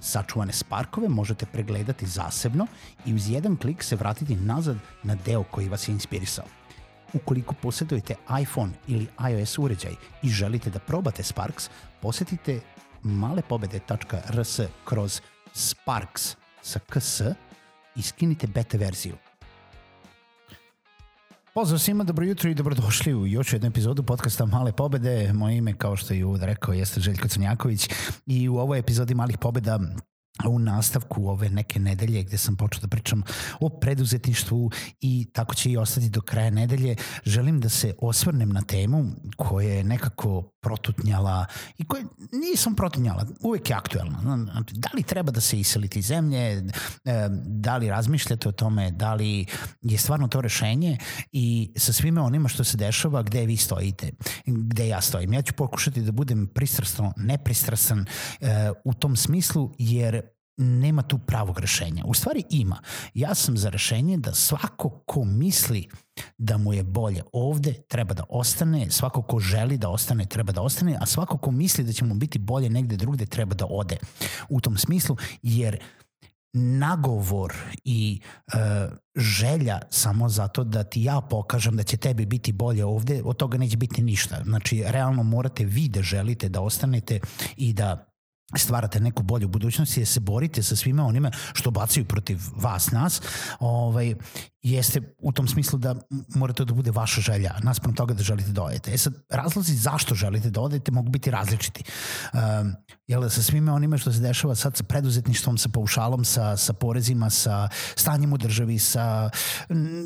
Sačuvane sparkove možete pregledati zasebno i uz jedan klik se vratiti nazad na deo koji vas je inspirisao. Ukoliko posjedujete iPhone ili iOS uređaj i želite da probate Sparks, posetite malepobede.rs kroz Sparks sa ks i skinite beta verziju. Pozdrav svima, dobro jutro i dobrodošli u još jednu epizodu podcasta Male pobede. Moje ime, kao što je uvod rekao, jeste Željko Crnjaković i u ovoj epizodi Malih pobeda u nastavku ove neke nedelje gde sam počeo da pričam o preduzetništvu i tako će i ostati do kraja nedelje, želim da se osvrnem na temu koja je nekako protutnjala i koja nisam protutnjala, uvek je aktuelna. Znači, da li treba da se iseliti zemlje, e, da li razmišljate o tome, da li je stvarno to rešenje i sa svime onima što se dešava gde vi stojite, gde ja stojim. Ja ću pokušati da budem pristrasno nepristrasan e, u tom smislu jer nema tu pravog rešenja. U stvari ima. Ja sam za rešenje da svako ko misli da mu je bolje ovde treba da ostane, svako ko želi da ostane treba da ostane, a svako ko misli da će mu biti bolje negde drugde treba da ode u tom smislu, jer nagovor i e, želja samo zato da ti ja pokažem da će tebi biti bolje ovde, od toga neće biti ništa. Znači, realno morate vi da želite da ostanete i da stvarate neku bolju budućnost i se borite sa svima onima što bacaju protiv vas, nas, ovaj, jeste u tom smislu da morate da bude vaša želja, naspram toga da želite da odete. E sad, razlozi zašto želite da odete mogu biti različiti. Um, jel sa svime onime što se dešava sad sa preduzetništvom, sa paušalom, sa, sa porezima, sa stanjem u državi, sa m,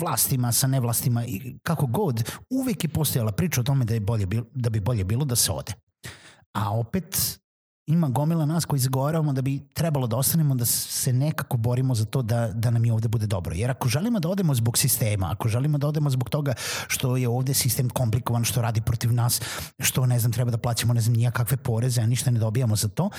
vlastima, sa nevlastima i kako god, uvek je postojala priča o tome da, je bolje, da bi bolje bilo da se ode. A opet ima gomila nas koji zagovaramo da bi trebalo da ostanemo, da se nekako borimo za to da, da nam i ovde bude dobro. Jer ako želimo da odemo zbog sistema, ako želimo da odemo zbog toga što je ovde sistem komplikovan, što radi protiv nas, što ne znam, treba da plaćamo ne znam nijakakve poreze, a ništa ne dobijamo za to,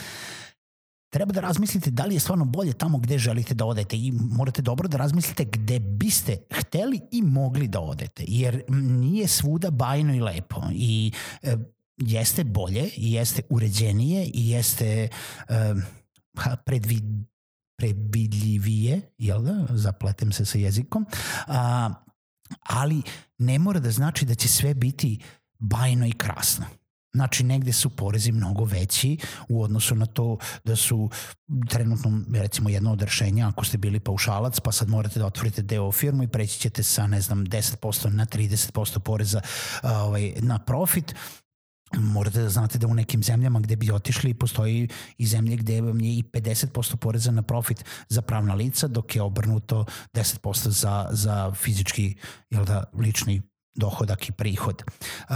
treba da razmislite da li je stvarno bolje tamo gde želite da odete. I morate dobro da razmislite gde biste hteli i mogli da odete, jer nije svuda bajno i lepo. I e, jeste bolje i jeste uređenije i jeste um, predvid, predvidljivije, jel da, zapletem se sa jezikom, a, ali ne mora da znači da će sve biti bajno i krasno. Znači, negde su porezi mnogo veći u odnosu na to da su trenutno, recimo, jedno od rešenja, ako ste bili paušalac, pa sad morate da otvorite deo firmu i preći ćete sa, ne znam, 10% na 30% poreza ovaj, na profit, morate da znate da u nekim zemljama gde bi otišli postoji i zemlje gde vam je i 50% poreza na profit za pravna lica, dok je obrnuto 10% za, za fizički jel da, lični dohodak i prihod. Uh,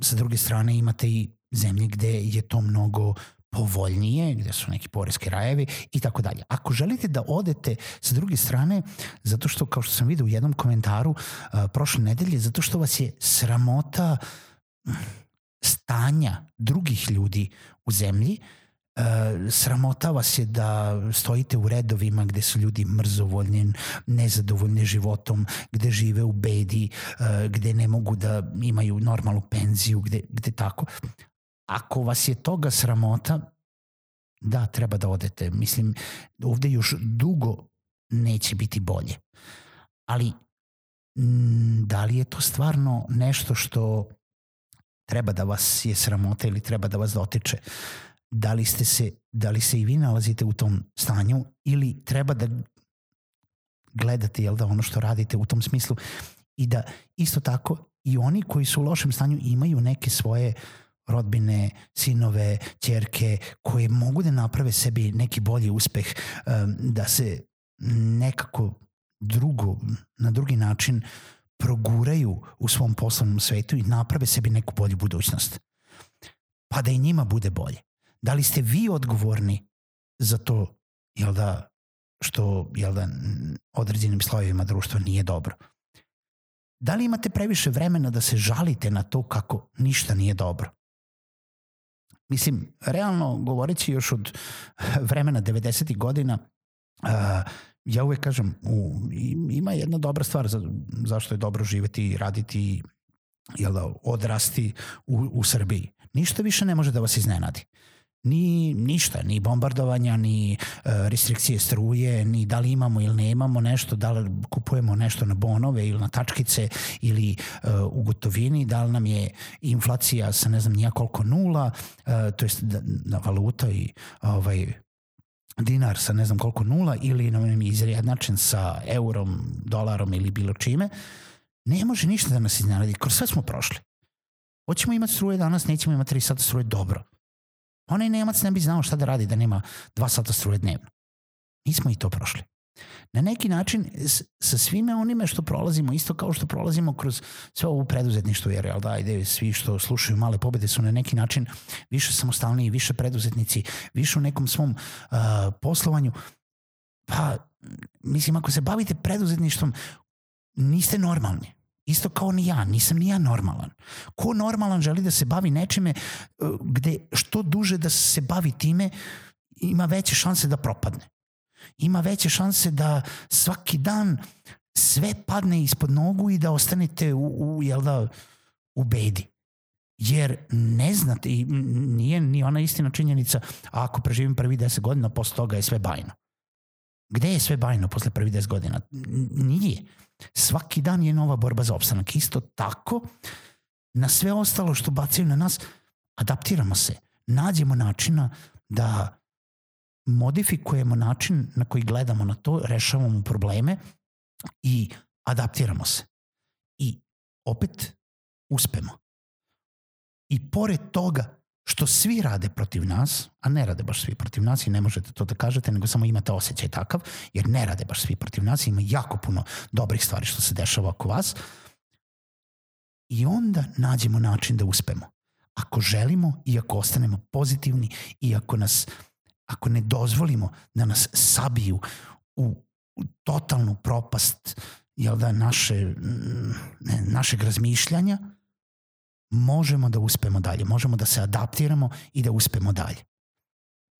sa druge strane imate i zemlje gde je to mnogo povoljnije, gde su neki poreski rajevi i tako dalje. Ako želite da odete sa druge strane, zato što, kao što sam vidio u jednom komentaru uh, prošle nedelje, zato što vas je sramota stanja drugih ljudi u zemlji, e, sramota vas je da stojite u redovima gde su ljudi mrzovoljni, nezadovoljni životom, gde žive u bedi, e, gde ne mogu da imaju normalnu penziju, gde, gde tako. Ako vas je toga sramota, da, treba da odete. Mislim, ovde još dugo neće biti bolje. Ali da li je to stvarno nešto što treba da vas je sramota ili treba da vas dotiče. Da li, ste se, da li se i vi nalazite u tom stanju ili treba da gledate jel da ono što radite u tom smislu i da isto tako i oni koji su u lošem stanju imaju neke svoje rodbine, sinove, ćerke koje mogu da naprave sebi neki bolji uspeh, um, da se nekako drugo, na drugi način proguraju u svom poslovnom svetu i naprave sebi neku bolju budućnost. Pa da i njima bude bolje. Da li ste vi odgovorni za to, jel da, što jel da, određenim slojevima društva nije dobro? Da li imate previše vremena da se žalite na to kako ništa nije dobro? Mislim, realno govoreći još od vremena 90. godina, uh, ja uvek kažem, u, ima jedna dobra stvar za, zašto je dobro živeti i raditi jel da, odrasti u, u Srbiji. Ništa više ne može da vas iznenadi. Ni ništa, ni bombardovanja, ni uh, restrikcije struje, ni da li imamo ili nemamo nešto, da li kupujemo nešto na bonove ili na tačkice ili uh, u gotovini, da li nam je inflacija sa ne znam nijakoliko nula, uh, to jest da, da valuta i ovaj, dinar sa ne znam koliko nula ili nam je izjednačen sa eurom, dolarom ili bilo čime, ne može ništa da nas iznenadi. Kroz sve smo prošli. Hoćemo imati struje danas, nećemo imati 3 sata struje, dobro. Onaj Nemac ne bi znao šta da radi da nema 2 sata struje dnevno. Mi smo i to prošli na neki način sa svime onime što prolazimo, isto kao što prolazimo kroz sve ovu preduzetništvo, jer jel da, ide, svi što slušaju male pobede su na neki način više samostalniji, više preduzetnici, više u nekom svom uh, poslovanju. Pa, mislim, ako se bavite preduzetništvom, niste normalni. Isto kao ni ja, nisam ni ja normalan. Ko normalan želi da se bavi nečime uh, gde što duže da se bavi time, ima veće šanse da propadne ima veće šanse da svaki dan sve padne ispod nogu i da ostanete u, u jel da, u bedi. Jer ne znate, i nije ni ona istina činjenica, a ako preživim prvi deset godina, posle toga je sve bajno. Gde je sve bajno posle prvi deset godina? Nije. Svaki dan je nova borba za opstanak. Isto tako, na sve ostalo što bacaju na nas, adaptiramo se. Nađemo načina da modifikujemo način na koji gledamo na to, rešavamo probleme i adaptiramo se. I opet uspemo. I pored toga što svi rade protiv nas, a ne rade baš svi protiv nas i ne možete to da kažete, nego samo imate osjećaj takav, jer ne rade baš svi protiv nas, ima jako puno dobrih stvari što se dešava oko vas, i onda nađemo način da uspemo. Ako želimo i ako ostanemo pozitivni i ako nas uh, ako ne dozvolimo da nas sabiju u, u totalnu propast jel da, naše, ne, našeg razmišljanja, možemo da uspemo dalje, možemo da se adaptiramo i da uspemo dalje.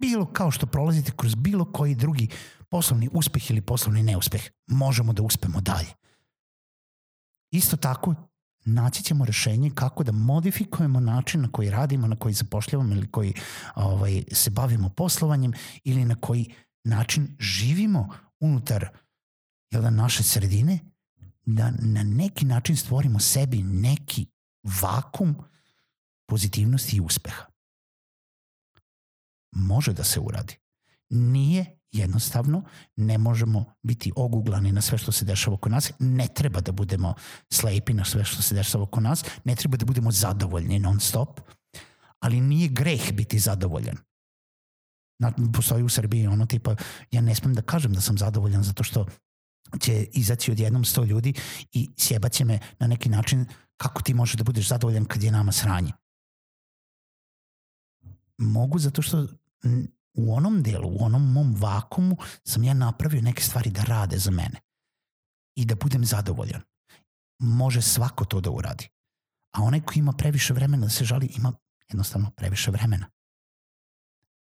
Bilo kao što prolazite kroz bilo koji drugi poslovni uspeh ili poslovni neuspeh, možemo da uspemo dalje. Isto tako, naći ćemo rešenje kako da modifikujemo način na koji radimo, na koji zapošljavamo ili koji ovaj, se bavimo poslovanjem ili na koji način živimo unutar jel da, naše sredine, da na neki način stvorimo sebi neki vakum pozitivnosti i uspeha. Može da se uradi. Nije jednostavno ne možemo biti oguglani na sve što se dešava oko nas, ne treba da budemo slepi na sve što se dešava oko nas, ne treba da budemo zadovoljni non stop, ali nije greh biti zadovoljan. Na, postoji u Srbiji ono tipa, ja ne smem da kažem da sam zadovoljan zato što će izaći od jednom sto ljudi i sjebaće me na neki način kako ti možeš da budeš zadovoljan kad je nama sranje. Mogu zato što u onom delu, u onom mom vakumu sam ja napravio neke stvari da rade za mene i da budem zadovoljan. Može svako to da uradi. A onaj ko ima previše vremena da se žali, ima jednostavno previše vremena.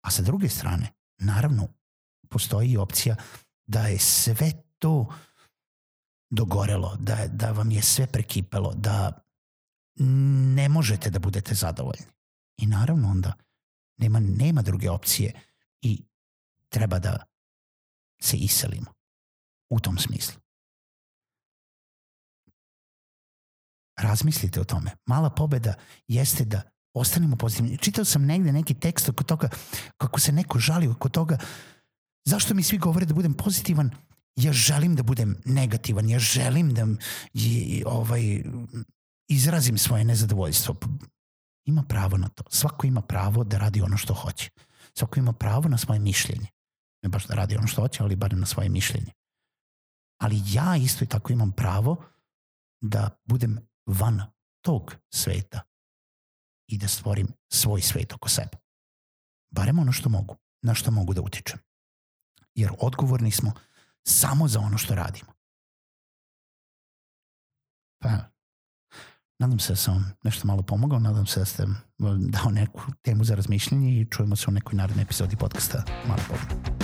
A sa druge strane, naravno, postoji i opcija da je sve to dogorelo, da, da vam je sve prekipelo, da ne možete da budete zadovoljni. I naravno onda nema, nema druge opcije i treba da se iselimo u tom smislu. Razmislite o tome. Mala pobeda jeste da ostanemo pozitivni. Čitao sam negde neki tekst oko toga kako se neko žali oko toga zašto mi svi govore da budem pozitivan ja želim da budem negativan, ja želim da i, ovaj, izrazim svoje nezadovoljstvo. Ima pravo na to. Svako ima pravo da radi ono što hoće. Svako ima pravo na svoje mišljenje. Ne baš da radi ono što hoće, ali bar na svoje mišljenje. Ali ja isto i tako imam pravo da budem van tog sveta i da stvorim svoj svet oko sebe. Barem ono što mogu, na što mogu da utičem. Jer odgovorni smo samo za ono što radimo. Pa, nadam se da sam vam nešto malo pomogao, nadam se da ste dao neku temu za razmišljanje i čujemo se u nekoj narednoj epizodi podcasta Mala Pogled.